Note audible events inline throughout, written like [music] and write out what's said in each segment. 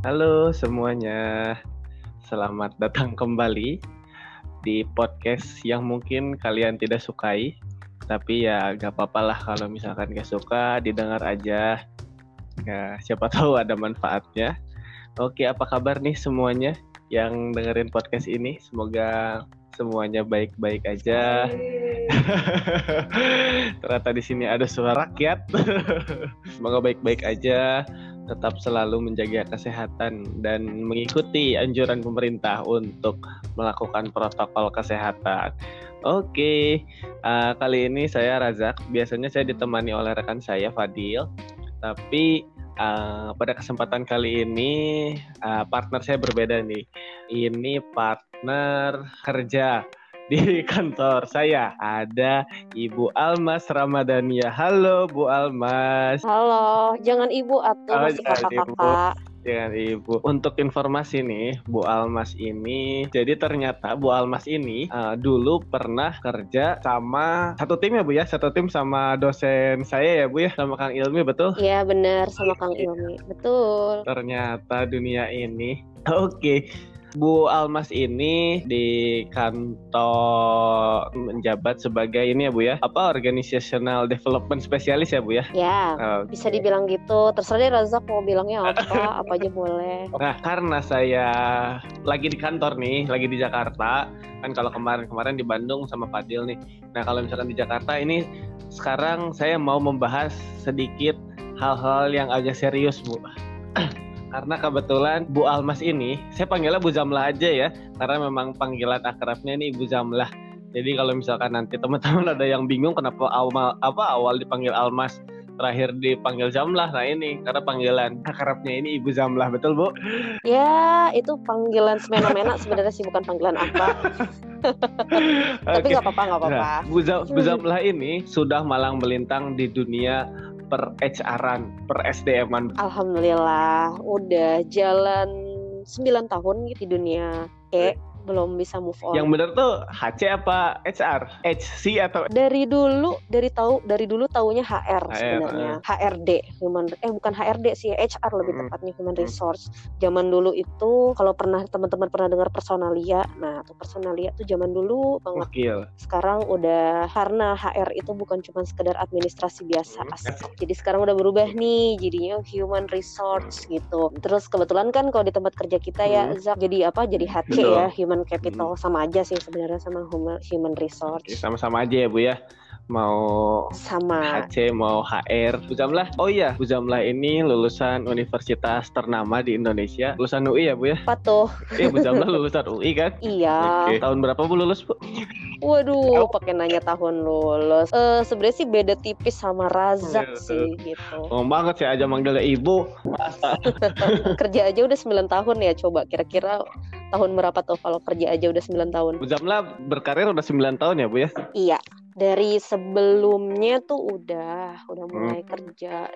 Halo semuanya, selamat datang kembali di podcast yang mungkin kalian tidak sukai, tapi ya gak apa-apa lah kalau misalkan gak suka, didengar aja. Ya, siapa tahu ada manfaatnya. Oke, apa kabar nih semuanya yang dengerin podcast ini? Semoga semuanya baik-baik aja. [laughs] Ternyata di sini ada suara rakyat. [laughs] Semoga baik-baik aja, tetap selalu menjaga kesehatan dan mengikuti anjuran pemerintah untuk melakukan protokol kesehatan. Oke, uh, kali ini saya Razak. Biasanya saya ditemani oleh rekan saya Fadil, tapi uh, pada kesempatan kali ini uh, partner saya berbeda nih. Ini partner kerja di kantor saya ada Ibu Almas Ramadhania. Halo Bu Almas. Halo, jangan Ibu atau oh, masih kakak-kakak. Jangan Ibu. Untuk informasi nih, Bu Almas ini, jadi ternyata Bu Almas ini uh, dulu pernah kerja sama satu tim ya Bu ya, satu tim sama dosen saya ya Bu ya, sama Kang Ilmi betul? Iya benar, sama Kang Ilmi, betul. Ternyata dunia ini, [laughs] oke. Okay Bu Almas ini di kantor menjabat sebagai ini ya Bu ya, apa organizational development spesialis ya Bu ya? Ya, okay. bisa dibilang gitu. Terserah deh Razak mau bilangnya apa, [laughs] apa aja boleh. Nah, karena saya lagi di kantor nih, lagi di Jakarta, kan kalau kemarin-kemarin di Bandung sama Fadil nih. Nah, kalau misalkan di Jakarta ini sekarang saya mau membahas sedikit hal-hal yang agak serius Bu [clears throat] karena kebetulan Bu Almas ini saya panggilnya Bu Zamlah aja ya. Karena memang panggilan akrabnya ini Ibu Zamlah jadi kalau misalkan nanti teman-teman ada yang bingung kenapa awal apa awal dipanggil Almas terakhir dipanggil Zamlah nah ini karena panggilan akrabnya ini Ibu Zamlah betul Bu? Ya itu panggilan semena-mena sebenarnya sih bukan panggilan apa. [laughs] Tapi nggak apa-apa nggak apa-apa. Nah, Bu, Bu Zamlah ini sudah malang melintang di dunia per HR-an, per SDM-an? Alhamdulillah, udah jalan 9 tahun gitu di dunia E belum bisa move on. Yang benar tuh HC apa HR? HC atau Dari dulu dari tahu dari dulu taunya HR, HR sebenarnya. Uh. HRD, human eh bukan HRD sih, HR lebih hmm. tepatnya human hmm. resource. Zaman dulu itu kalau pernah teman-teman pernah dengar personalia, nah tuh personalia tuh zaman dulu banget. Wakil. Sekarang udah karena HR itu bukan cuma sekedar administrasi biasa. Hmm. Jadi sekarang udah berubah nih jadinya human resource gitu. Terus kebetulan kan kalau di tempat kerja kita ya, hmm. ya Zak jadi apa? Jadi HC Betul. ya, human capital hmm. sama aja sih sebenarnya sama human, human resource. Sama-sama aja ya Bu ya. Mau sama. HC mau HR Bu Jamlah oh iya Bu Jamlah ini lulusan universitas ternama di Indonesia. Lulusan UI ya Bu ya? Apa tuh? Iya Bu Jamlah [laughs] lulusan UI kan? Iya. Oke. tahun berapa Bu lulus Bu Waduh, pakai nanya tahun lulus. Eh uh, sebenarnya sih beda tipis sama Razak oh, sih gitu. Oh banget sih aja manggilnya ibu. [laughs] Kerja aja udah 9 tahun ya coba kira-kira tahun berapa tuh kalau kerja aja udah 9 tahun? Bu Jamla berkarir udah 9 tahun ya Bu ya? Iya. Dari sebelumnya tuh udah udah mulai hmm. kerja.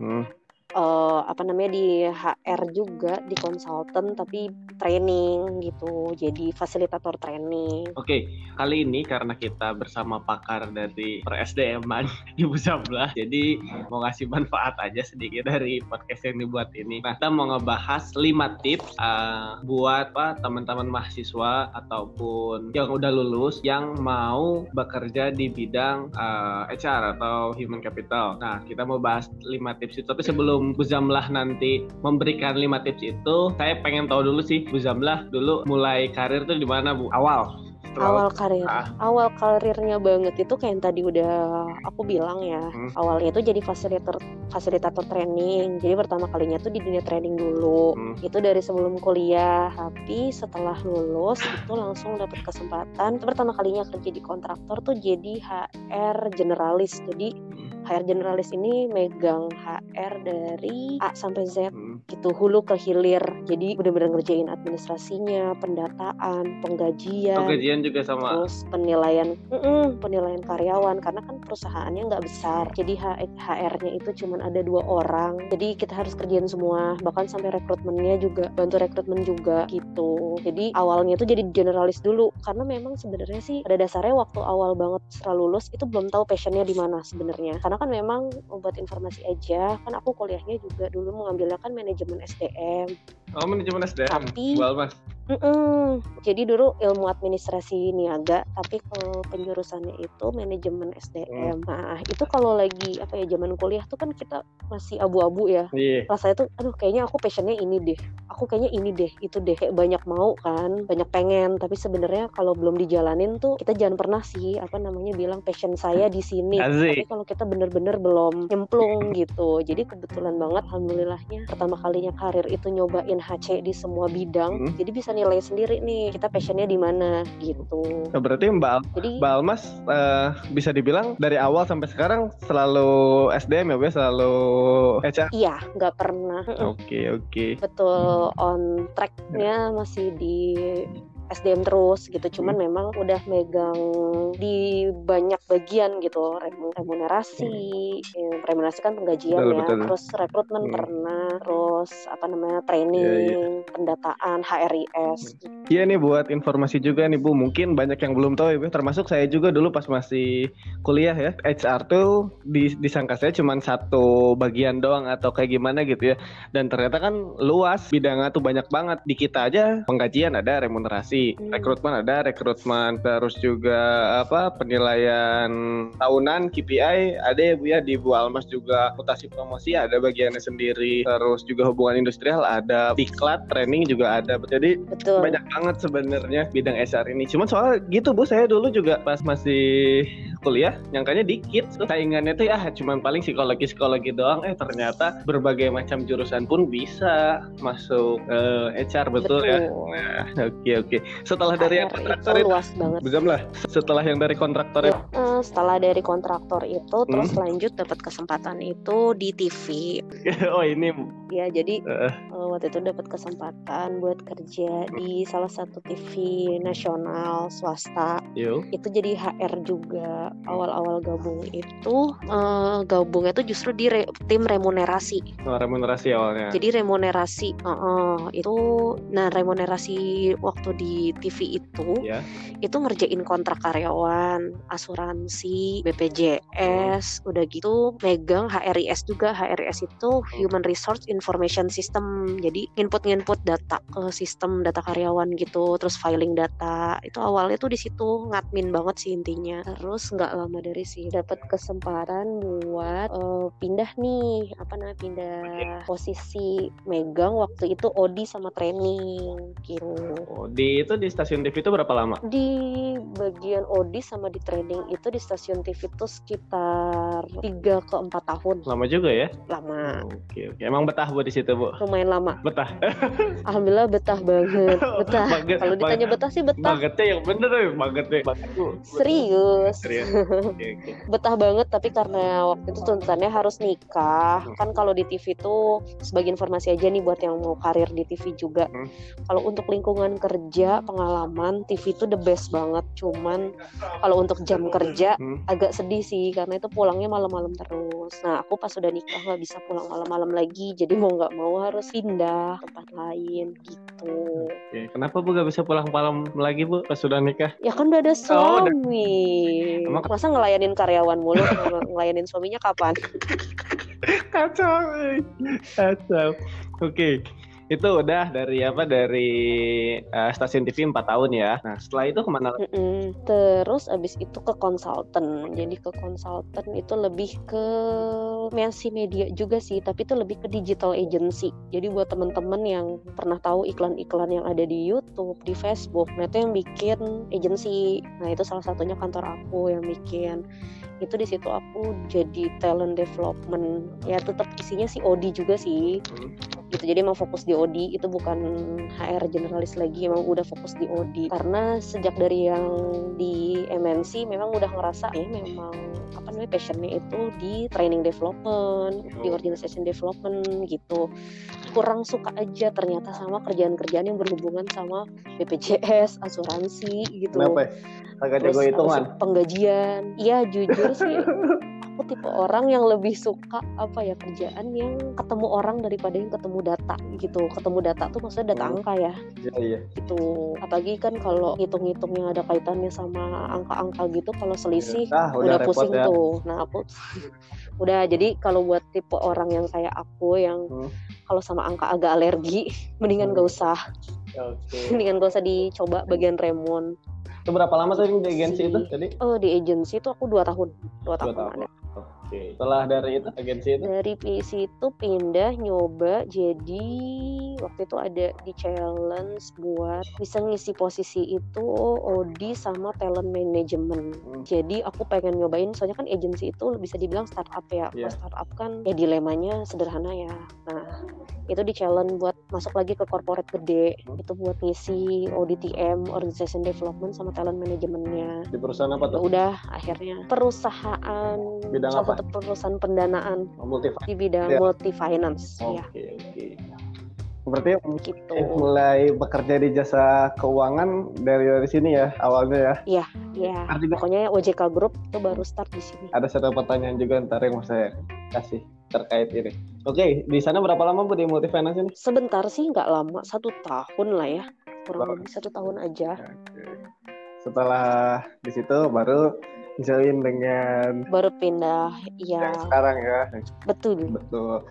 Hmm uh, apa namanya di HR juga di konsultan tapi training gitu jadi fasilitator training. Oke okay. kali ini karena kita bersama pakar dari SDM-an [laughs] Ibu Zabla jadi mau ngasih manfaat aja sedikit dari podcast yang dibuat ini. Nah kita mau ngebahas 5 tips uh, buat apa teman-teman mahasiswa ataupun yang udah lulus yang mau bekerja di bidang uh, eh, HR atau human capital. Nah kita mau bahas 5 tips itu tapi sebelum sebelum Bu Zamlah nanti memberikan lima tips itu, saya pengen tahu dulu sih Bu Zamlah dulu mulai karir tuh di mana Bu? Awal. Awal karir. Ah. awal karirnya banget itu kayak yang tadi udah aku bilang ya. Hmm. awalnya itu jadi fasilitator fasilitator training. Jadi pertama kalinya tuh di dunia training dulu. Hmm. itu dari sebelum kuliah. Tapi setelah lulus itu langsung dapat kesempatan. Itu pertama kalinya kerja di kontraktor tuh jadi HR generalis. Jadi hmm HR generalis ini megang HR dari A sampai Z hmm. gitu hulu ke hilir. Jadi benar-benar ngerjain administrasinya pendataan penggajian. Penggajian juga sama. Terus penilaian mm -mm, penilaian karyawan karena kan perusahaannya nggak besar. Jadi HR-nya itu cuma ada dua orang. Jadi kita harus kerjain semua. Bahkan sampai rekrutmennya juga bantu rekrutmen juga gitu. Jadi awalnya itu jadi generalis dulu. Karena memang sebenarnya sih pada dasarnya waktu awal banget setelah lulus itu belum tahu passionnya di mana sebenarnya. Karena kan memang buat informasi aja. Kan aku kuliahnya juga dulu mengambilnya kan manajemen SDM Oh manajemen SDM. Tapi, Mas. Mm -mm. Jadi dulu ilmu administrasi niaga, tapi kalau penjurusannya itu manajemen SDM. Hmm. Nah itu kalau lagi apa ya zaman kuliah tuh kan kita masih abu-abu ya. Yeah. Rasanya tuh, aduh kayaknya aku passionnya ini deh. Aku kayaknya ini deh, itu deh. Kayak banyak mau kan, banyak pengen. Tapi sebenarnya kalau belum dijalanin tuh kita jangan pernah sih apa namanya bilang passion saya di sini. [laughs] Tapi kalau kita bener-bener belum nyemplung [laughs] gitu. Jadi kebetulan banget, alhamdulillahnya pertama kalinya karir itu nyobain HC di semua bidang. Hmm. Jadi bisa nilai sendiri nih kita passionnya di mana gitu. Nah, berarti Mbak, Jadi, Mbak Almas uh, bisa dibilang dari awal sampai sekarang selalu SDM ya, Bu? Selalu HR? Iya, nggak pernah. Oke, okay, oke. Okay. Betul, on tracknya masih di SDM terus gitu cuman hmm. memang udah megang di banyak bagian gitu remunerasi hmm. remunerasi kan penggajian betul, ya betul. terus rekrutmen hmm. pernah terus apa namanya training yeah, yeah. pendataan HRIS iya nih buat informasi juga nih Bu mungkin banyak yang belum tahu ya Bu termasuk saya juga dulu pas masih kuliah ya HR tuh disangka saya cuma satu bagian doang atau kayak gimana gitu ya dan ternyata kan luas bidangnya tuh banyak banget di kita aja penggajian ada remunerasi Hmm. rekrutmen ada rekrutmen terus juga apa penilaian tahunan KPI ada ya Bu ya di Bu Almas juga mutasi promosi ada bagiannya sendiri terus juga hubungan industrial ada diklat training juga ada jadi Betul. banyak banget sebenarnya bidang HR ini cuman soal gitu Bu saya dulu juga pas masih kuliah nyangkanya dikit tuh saingannya tuh ya cuman paling psikologi psikologi doang eh ternyata berbagai macam jurusan pun bisa masuk uh, eh, HR betul, ya? betul. ya nah, oke okay, oke okay. setelah dari yang kontraktor itu luas banget lah setelah yang dari kontraktor ya, uh, setelah dari kontraktor itu hmm? terus lanjut dapat kesempatan itu di TV [laughs] oh ini ya jadi uh. Uh, waktu itu dapat kesempatan buat kerja di salah satu TV nasional swasta Yo. itu jadi HR juga awal-awal gabung itu uh, gabungnya itu justru di re tim remunerasi. Oh, remunerasi awalnya. Jadi remunerasi uh, uh, itu nah remunerasi waktu di TV itu yeah. itu ngerjain kontrak karyawan, asuransi, BPJS, oh. udah gitu megang HRIS juga. HRIS itu oh. Human Resource Information System. Jadi input-input data ke sistem data karyawan gitu, terus filing data. Itu awalnya tuh di situ ngadmin banget sih intinya. Terus nggak lama dari sih dapat kesempatan buat uh, pindah nih apa namanya pindah posisi megang waktu itu Odi sama training gitu. Odi itu di stasiun TV itu berapa lama? Di bagian Odi sama di training itu di stasiun TV itu sekitar 3 ke 4 tahun. Lama juga ya? Lama. Oke, oke. Emang betah buat di situ, Bu? Lumayan lama. Betah. [laughs] Alhamdulillah betah banget. [laughs] Betah. Kalau ditanya betah sih betah. Bangetnya yang bener ya, bangetnya. Serius. Serius [laughs] betah banget tapi karena waktu itu tuntutannya harus nikah. Hmm. kan kalau di TV tuh sebagai informasi aja nih buat yang mau karir di TV juga. Hmm. kalau untuk lingkungan kerja pengalaman TV itu the best banget. Cuman kalau untuk jam kerja hmm. agak sedih sih karena itu pulangnya malam-malam terus. Nah aku pas udah nikah nggak bisa pulang malam-malam lagi jadi mau nggak mau harus pindah tempat lain gitu. Kenapa bu gak bisa pulang malam lagi bu pas sudah nikah? Ya kan udah ada suami oh, udah... masa ngelayanin karyawan mulu ngelayanin suaminya kapan? Kacau kacau. Oke. okay itu udah dari apa dari uh, stasiun TV 4 tahun ya. Nah setelah itu ke mana? Mm -mm. Terus abis itu ke konsultan. Jadi ke konsultan itu lebih ke masih media juga sih, tapi itu lebih ke digital agency. Jadi buat temen-temen yang pernah tahu iklan-iklan yang ada di YouTube, di Facebook, nah itu yang bikin agency. Nah itu salah satunya kantor aku yang bikin itu di situ aku jadi talent development ya tetap isinya si Odi juga sih hmm. Gitu jadi emang fokus di Odi itu bukan HR generalis lagi emang udah fokus di Odi karena sejak dari yang di MNC memang udah ngerasa ya memang apa namanya passionnya itu di training development di organization development gitu kurang suka aja ternyata sama kerjaan-kerjaan yang berhubungan sama BPJS asuransi gitu Kenapa? Agak jago hitungan. Penggajian. Iya jujur sih. [laughs] aku tipe orang yang lebih suka apa ya kerjaan yang ketemu orang daripada yang ketemu data gitu ketemu data tuh maksudnya data hmm. angka ya iya iya gitu apalagi kan kalau hitung-hitung yang ada kaitannya sama angka-angka gitu kalau selisih ah, udah, udah pusing ya. tuh nah aku [laughs] udah jadi kalau buat tipe orang yang kayak aku yang hmm kalau sama angka agak alergi mendingan gak usah okay. [laughs] mendingan gak usah dicoba bagian remon itu berapa lama sih di agensi itu tadi? Oh di agensi itu aku dua tahun, dua, dua tahun, tahun. ada. Oke. Setelah dari itu agensi itu? Dari PC itu pindah nyoba jadi waktu itu ada di challenge buat bisa ngisi posisi itu Odi sama talent management. Hmm. Jadi aku pengen nyobain soalnya kan agensi itu bisa dibilang startup ya. Yeah. startup kan ya dilemanya sederhana ya. Nah, itu di challenge buat masuk lagi ke corporate gede. Hmm. Itu buat ngisi ODTM, organization development sama talent manajemennya. Di perusahaan apa tuh? Udah akhirnya perusahaan bidang apa? Perusahaan pendanaan multi di bidang ya. multi finance oke okay, ya. oke okay. berarti gitu. mulai bekerja di jasa keuangan dari dari sini ya awalnya ya iya iya pokoknya OJK Group itu baru start di sini ada satu pertanyaan juga ntar yang mau saya kasih terkait ini oke okay, di sana berapa lama bu di multi finance ini sebentar sih nggak lama satu tahun lah ya kurang lebih satu tahun aja okay. setelah di situ baru join dengan baru pindah ya sekarang ya. Betul. Betul.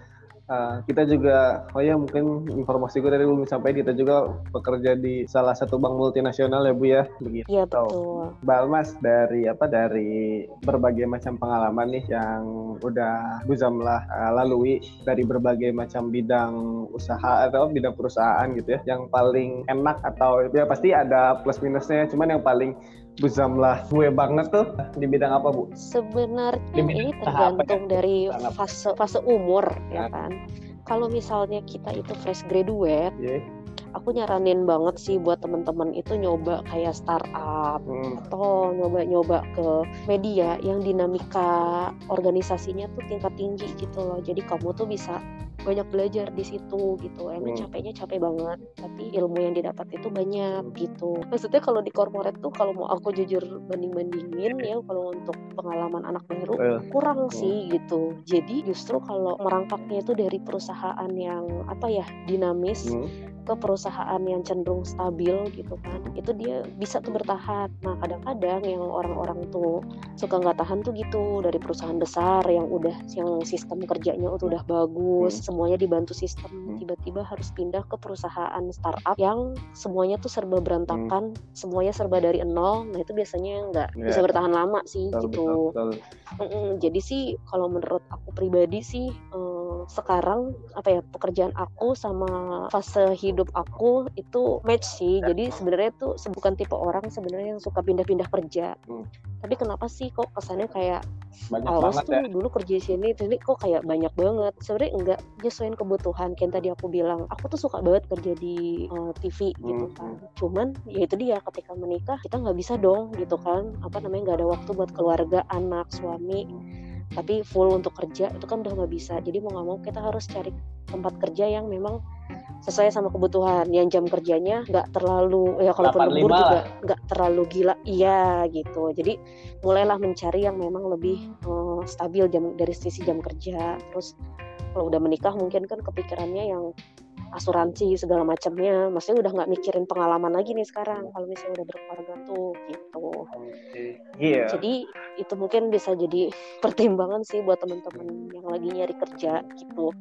Uh, kita juga, oh ya mungkin informasi gue dari belum sampai kita juga bekerja di salah satu bank multinasional ya Bu ya, begitu. Iya betul. Balmas dari apa dari berbagai macam pengalaman nih yang udah Bu Zamlah uh, lalui dari berbagai macam bidang usaha atau bidang perusahaan gitu ya, yang paling enak atau ya pasti ada plus minusnya, cuman yang paling Bu Zamlah gue banget tuh di bidang apa Bu? Sebenarnya ini tergantung ya? dari fase fase umur ya nah. kan. Kalau misalnya kita itu fresh graduate, yeah. aku nyaranin banget sih buat temen-temen itu nyoba kayak startup hmm. atau nyoba-nyoba ke media yang dinamika organisasinya tuh tingkat tinggi gitu loh. Jadi kamu tuh bisa banyak belajar di situ gitu emang hmm. capeknya capek banget tapi ilmu yang didapat itu banyak gitu maksudnya kalau di corporate tuh kalau mau aku jujur banding bandingin ya kalau untuk pengalaman anak baru uh. kurang hmm. sih gitu jadi justru kalau merangkaknya itu dari perusahaan yang apa ya dinamis hmm ke perusahaan yang cenderung stabil gitu kan itu dia bisa tuh bertahan nah kadang-kadang yang orang-orang tuh suka nggak tahan tuh gitu dari perusahaan besar yang udah yang sistem kerjanya tuh udah bagus hmm. semuanya dibantu sistem hmm. tiba-tiba harus pindah ke perusahaan startup yang semuanya tuh serba berantakan hmm. semuanya serba dari nol nah itu biasanya nggak yeah. bisa bertahan lama sih betul, gitu betul, betul. jadi sih kalau menurut aku pribadi sih um, sekarang apa ya pekerjaan aku sama fase hidup aku itu match sih. Jadi sebenarnya tuh bukan tipe orang sebenarnya yang suka pindah-pindah kerja. Hmm. tapi kenapa sih kok kesannya kayak banyak awas tuh ya. dulu kerja di sini ini kok kayak banyak banget. Sebenarnya enggak nyesuaiin kebutuhan kayak tadi aku bilang. Aku tuh suka banget kerja di uh, eh, TV hmm. gitu kan. cuman ya itu dia ketika menikah kita nggak bisa dong gitu kan. Apa namanya nggak ada waktu buat keluarga anak suami tapi full untuk kerja itu kan udah nggak bisa. Jadi mau nggak mau kita harus cari tempat kerja yang memang sesuai sama kebutuhan. Yang jam kerjanya nggak terlalu ya kalaupun lembur juga nggak terlalu gila. Iya gitu. Jadi mulailah mencari yang memang lebih uh, stabil jam dari sisi jam kerja. Terus kalau udah menikah mungkin kan kepikirannya yang asuransi segala macamnya. Maksudnya udah nggak mikirin pengalaman lagi nih sekarang kalau misalnya udah berkeluarga tuh gitu. Yeah. jadi itu mungkin bisa jadi [laughs] pertimbangan sih buat teman-teman yang lagi nyari kerja gitu.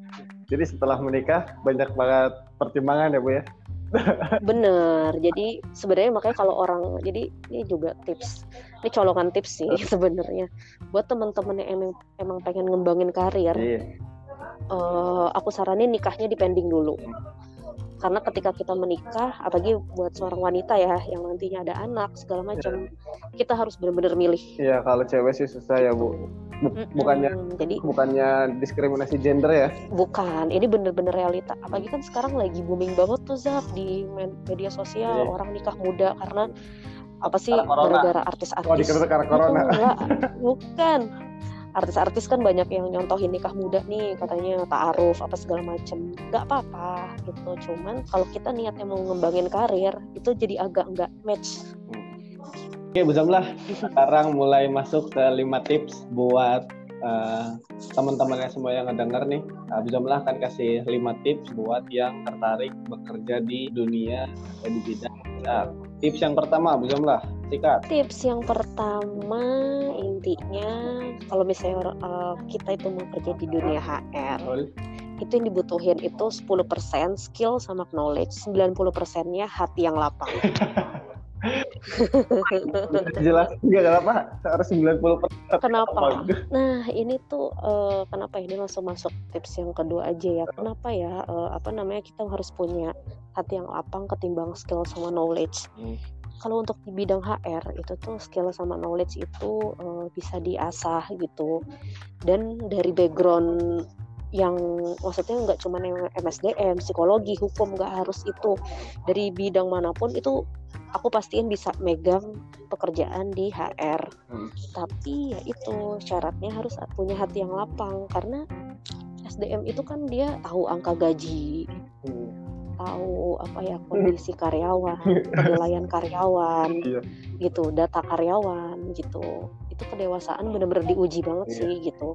Jadi setelah menikah banyak banget pertimbangan ya bu ya? [laughs] Bener. Jadi sebenarnya makanya kalau orang jadi ini juga tips ini colokan tips sih [laughs] sebenarnya. Buat teman-teman yang emang, emang pengen ngembangin karir yeah uh, aku saranin nikahnya dipending dulu. Karena ketika kita menikah apalagi buat seorang wanita ya yang nantinya ada anak segala macam ya. kita harus benar-benar milih. Iya kalau cewek sih susah ya bu. Bukannya hmm, jadi bukannya diskriminasi gender ya? Bukan ini bener-bener realita. Apalagi kan sekarang lagi booming banget tuh Zaf di media sosial yeah. orang nikah muda karena apa sih gara-gara artis-artis. Oh karena corona. Bukan artis-artis kan banyak yang nyontohin nikah muda nih katanya ta'aruf apa segala macem. Nggak apa-apa gitu. Cuman kalau kita niatnya mau ngembangin karir itu jadi agak nggak match. Oke Bu Zamlah, sekarang mulai masuk ke lima tips buat uh, teman-temannya semua yang ngedenger nih. Uh, Bu Zamlah akan kasih lima tips buat yang tertarik bekerja di dunia di bidang uh, Tips yang pertama Bu Zamlah sikat. Tips yang pertama intinya kalau misalnya uh, kita itu mau kerja di dunia HR itu yang dibutuhin itu 10% skill sama knowledge 90 persennya hati yang lapang [laughs] [laughs] jelas nggak kenapa harus 90 kenapa? Nah ini tuh uh, kenapa ini langsung masuk tips yang kedua aja ya. Kenapa ya? Uh, apa namanya? Kita harus punya hati yang lapang ketimbang skill sama knowledge. Hmm. kalau untuk di bidang HR itu tuh skill sama knowledge itu uh, bisa diasah gitu. Dan dari background yang maksudnya nggak cuma yang MSDM, psikologi, hukum nggak harus itu. Dari bidang mana pun itu aku pastiin bisa megang pekerjaan di HR. Hmm. Tapi ya itu syaratnya harus punya hati yang lapang karena SDM itu kan dia tahu angka gaji, hmm. tahu apa ya kondisi karyawan, [laughs] penilaian karyawan, iya. gitu, data karyawan gitu itu kedewasaan benar-benar diuji banget yeah. sih gitu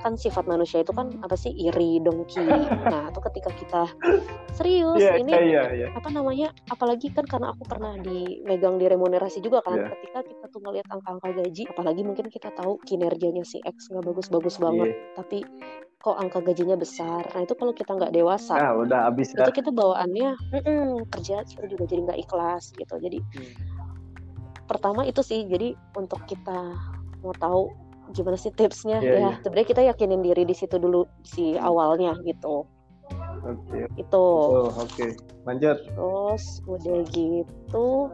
kan sifat manusia itu kan apa sih iri dengki [laughs] nah itu ketika kita serius yeah, ini yeah, yeah. apa namanya apalagi kan karena aku pernah di megang di remunerasi juga kan yeah. ketika kita tuh ngeliat angka-angka gaji apalagi mungkin kita tahu kinerjanya si X nggak bagus-bagus banget yeah. tapi kok angka gajinya besar. Nah itu kalau kita nggak dewasa, nah, udah habis itu ya. kita bawaannya kerja itu juga jadi nggak ikhlas gitu. Jadi hmm. pertama itu sih, jadi untuk kita mau tahu gimana sih tipsnya yeah, ya yeah. sebenarnya kita yakinin diri di situ dulu si awalnya gitu okay. itu oh, oke okay. lanjut terus udah gitu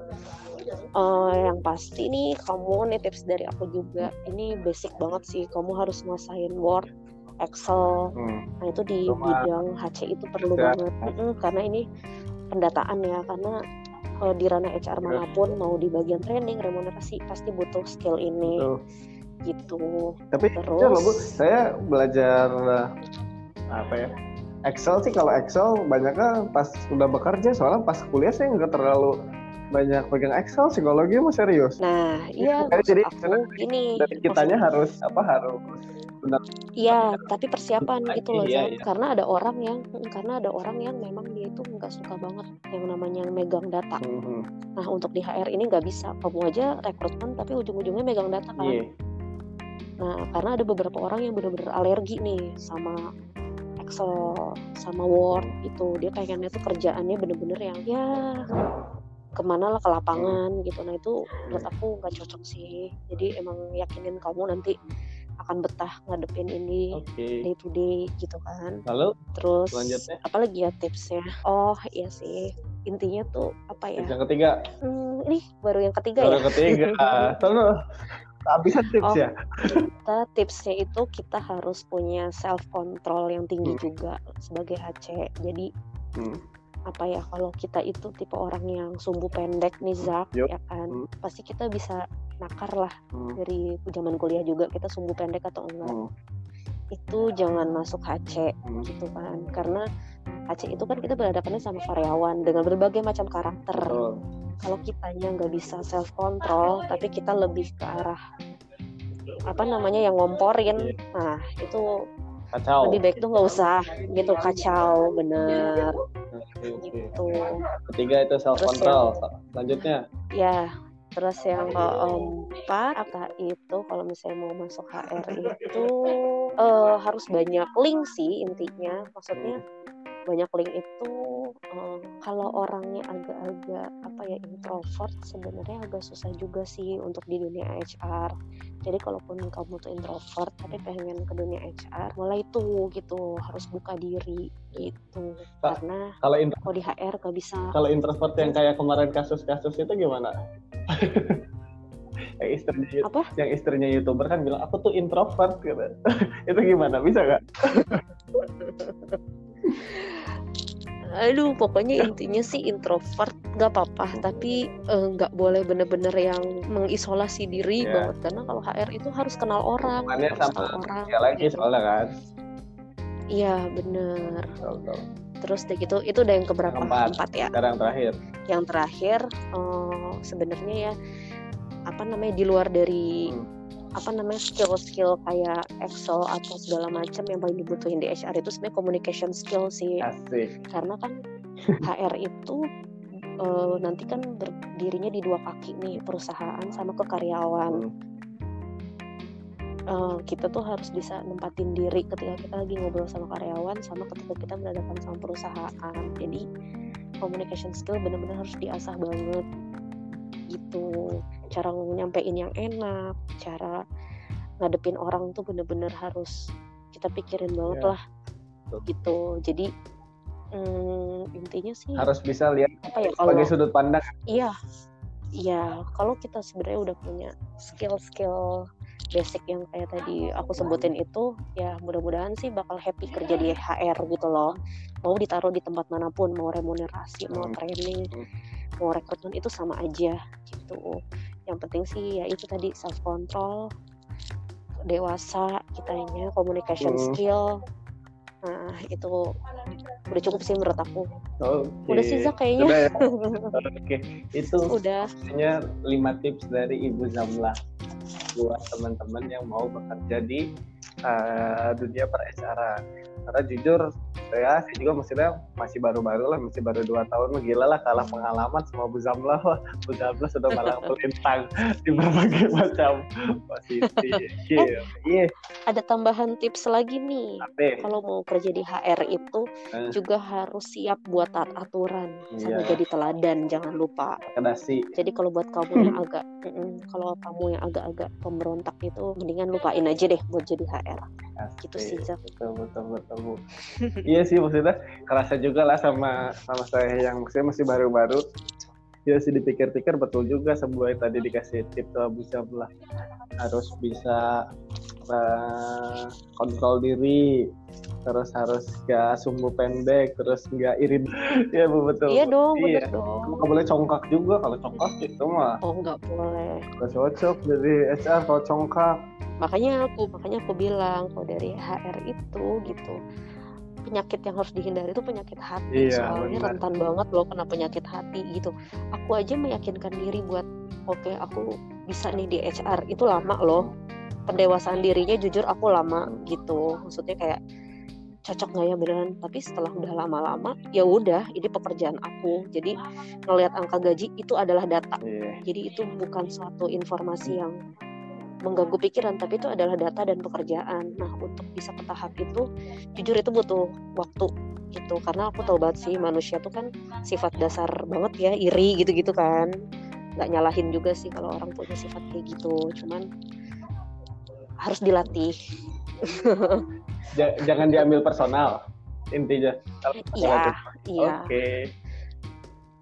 uh, yang pasti nih kamu nih tips dari aku juga ini basic banget sih kamu harus nguasain Word Excel hmm. nah itu di Cuma, bidang HC itu perlu ya. banget mm -mm, karena ini pendataan ya karena kalau di ranah HR mana pun mau di bagian training remunerasi pasti butuh skill ini. Betul. gitu. Tapi terus ya, Bu, saya belajar apa ya Excel sih. Kalau Excel banyaknya pas udah bekerja soalnya pas kuliah saya nggak terlalu banyak pegang Excel psikologi mau serius. Nah iya jadi aku ini dari kitanya harus apa harus benar. Iya tapi persiapan gitu loh iya, iya. karena ada orang yang karena ada orang yang memang dia itu nggak suka banget yang namanya megang data. Mm-hmm. nah untuk di HR ini nggak bisa. Kamu aja rekrutmen tapi ujung-ujungnya megang data kan? Yeah. nah karena ada beberapa orang yang benar-benar alergi nih sama Excel sama Word itu. Dia kayaknya tuh kerjaannya bener-bener yang ya ke mana lah ke lapangan gitu. Nah itu menurut aku nggak cocok sih. Jadi emang yakinin kamu nanti akan betah ngadepin ini okay. day to day gitu kan. Lalu terus apalagi ya tipsnya? Oh iya sih intinya tuh apa ya? Tips yang ketiga. Hmm, ini baru yang ketiga baru ya. Baru ketiga. [laughs] Tahu habisan tips oh, ya. Kita tipsnya itu kita harus punya self control yang tinggi hmm. juga sebagai HC. Jadi hmm apa ya kalau kita itu tipe orang yang sumbu pendek nih Zak yep. ya kan hmm. pasti kita bisa nakar lah hmm. dari zaman kuliah juga kita sumbu pendek atau enggak hmm. itu jangan masuk HC hmm. gitu kan karena HC itu kan kita berhadapannya sama karyawan dengan berbagai macam karakter oh. kalau kitanya nggak bisa self control tapi kita lebih ke arah apa namanya yang ngomporin yeah. nah itu kacau lebih baik tuh nggak usah gitu kacau bener gitu. Ketiga itu self control yang, selanjutnya? Ya terus yang keempat apa itu kalau misalnya mau masuk HR itu uh, harus banyak link sih intinya. Maksudnya banyak link itu um, kalau orangnya agak-agak apa ya introvert sebenarnya agak susah juga sih untuk di dunia HR jadi kalaupun kamu tuh introvert tapi pengen ke dunia HR mulai tuh gitu harus buka diri gitu. Karena kalau kalau di HR gak bisa. kalau introvert yang kayak kemarin kasus-kasus itu gimana? [laughs] Yang istrinya apa? yang istrinya youtuber kan bilang aku tuh introvert gitu. [laughs] Itu gimana? Bisa gak [laughs] aduh pokoknya intinya sih introvert nggak apa-apa tapi eh, nggak uh, boleh bener-bener yang mengisolasi diri yeah. banget karena kalau HR itu harus kenal orang harus sama kenal orang. ya lagi gitu. soalnya kan. Iya bener. Terus deh gitu itu udah yang keberapa? Empat, empat ya? Sekarang terakhir. Yang terakhir uh, sebenarnya ya apa namanya di luar dari hmm apa namanya skill-skill kayak Excel atau segala macam yang paling dibutuhin di HR itu sebenarnya communication skill sih. Asik. Karena kan [laughs] HR itu uh, nanti kan berdirinya di dua kaki nih perusahaan sama ke karyawan. Hmm. uh, kita tuh harus bisa nempatin diri ketika kita lagi ngobrol sama karyawan sama ketika kita berhadapan sama perusahaan jadi communication skill benar-benar harus diasah banget gitu cara nyampein yang enak cara ngadepin orang tuh bener-bener harus kita pikirin banget yeah. lah gitu jadi hmm, intinya sih harus bisa lihat apa ya, kalau, sebagai sudut pandang iya iya kalau kita sebenarnya udah punya skill-skill basic yang kayak tadi aku sebutin itu ya mudah-mudahan sih bakal happy kerja di HR gitu loh mau ditaruh di tempat mana pun mau remunerasi mau hmm. training hmm. mau rekrutmen itu sama aja gitu yang penting sih ya itu tadi self control dewasa kitanya communication hmm. skill nah itu udah cukup sih menurut aku okay. udah sih Zak kayaknya ya? [laughs] oke okay. itu udah hanya lima tips dari Ibu Zamla buat teman-teman yang mau bekerja di uh, dunia per karena jujur saya, saya juga maksudnya masih baru-baru lah masih baru dua tahun gila lah kalah pengalaman sama Bu Zamla lah [laughs] Bu Zamla sudah malah melintang [laughs] di berbagai macam posisi [laughs] yeah. yeah. ada tambahan tips lagi nih kalau mau kerja di HR itu eh. juga harus siap buat taat aturan sama yeah. jadi teladan jangan lupa Kedasi. jadi kalau buat kamu yang agak kalau kamu yang agak-agak pemberontak itu mendingan lupain aja deh buat jadi HR Asli. gitu sih Zak. betul betul betul [laughs] iya sih maksudnya kerasa juga lah sama sama saya yang maksudnya masih baru-baru ya sih dipikir-pikir betul juga sebuah yang tadi dikasih tip tuh Abu lah. Harus bisa uh, kontrol diri terus harus gak sumbu pendek terus nggak irit. [laughs] Ya betul. Iya dong iya. dong. Nggak boleh congkak juga kalau congkak itu mah. Oh nggak boleh. Nggak cocok jadi HR kalau congkak. Makanya aku makanya aku bilang kalau dari HR itu gitu penyakit yang harus dihindari itu penyakit hati. Iya, soalnya benar. rentan banget loh kena penyakit hati gitu. Aku aja meyakinkan diri buat oke okay, aku bisa nih di HR itu lama loh. Pendewasaan dirinya jujur aku lama gitu. Maksudnya kayak cocok nggak ya beneran? Tapi setelah udah lama-lama ya udah ini pekerjaan aku. Jadi ngelihat angka gaji itu adalah data. Yeah. jadi itu bukan suatu informasi yang mengganggu pikiran tapi itu adalah data dan pekerjaan. Nah untuk bisa ke tahap itu jujur itu butuh waktu gitu. Karena aku tahu banget sih manusia tuh kan sifat dasar banget ya iri gitu-gitu kan. Nggak nyalahin juga sih kalau orang punya sifat kayak gitu. Cuman harus dilatih. Jangan diambil personal intinya. Iya iya. Oke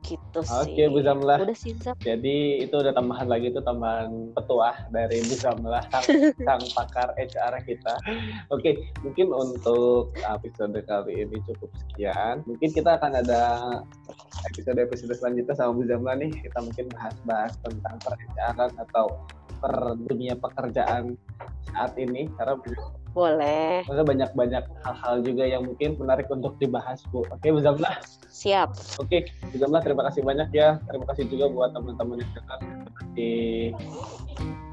gitu sih. Oke Bu Zamlah. Udah sih Jadi itu udah tambahan lagi itu tambahan petuah dari Bu Zamlah sang, [laughs] sang pakar HR kita. Oke, mungkin untuk episode kali ini cukup sekian. Mungkin kita akan ada episode-episode selanjutnya sama Bu Zamlah nih. Kita mungkin bahas-bahas tentang per HR atau per dunia pekerjaan saat ini karena boleh. Karena banyak-banyak hal-hal juga yang mungkin menarik untuk dibahas, Bu. Oke, Bu Zamlah. Siap. Oke, Bu Zamlah terima kasih banyak ya. Terima kasih juga buat teman-teman yang dengar. Terima kasih.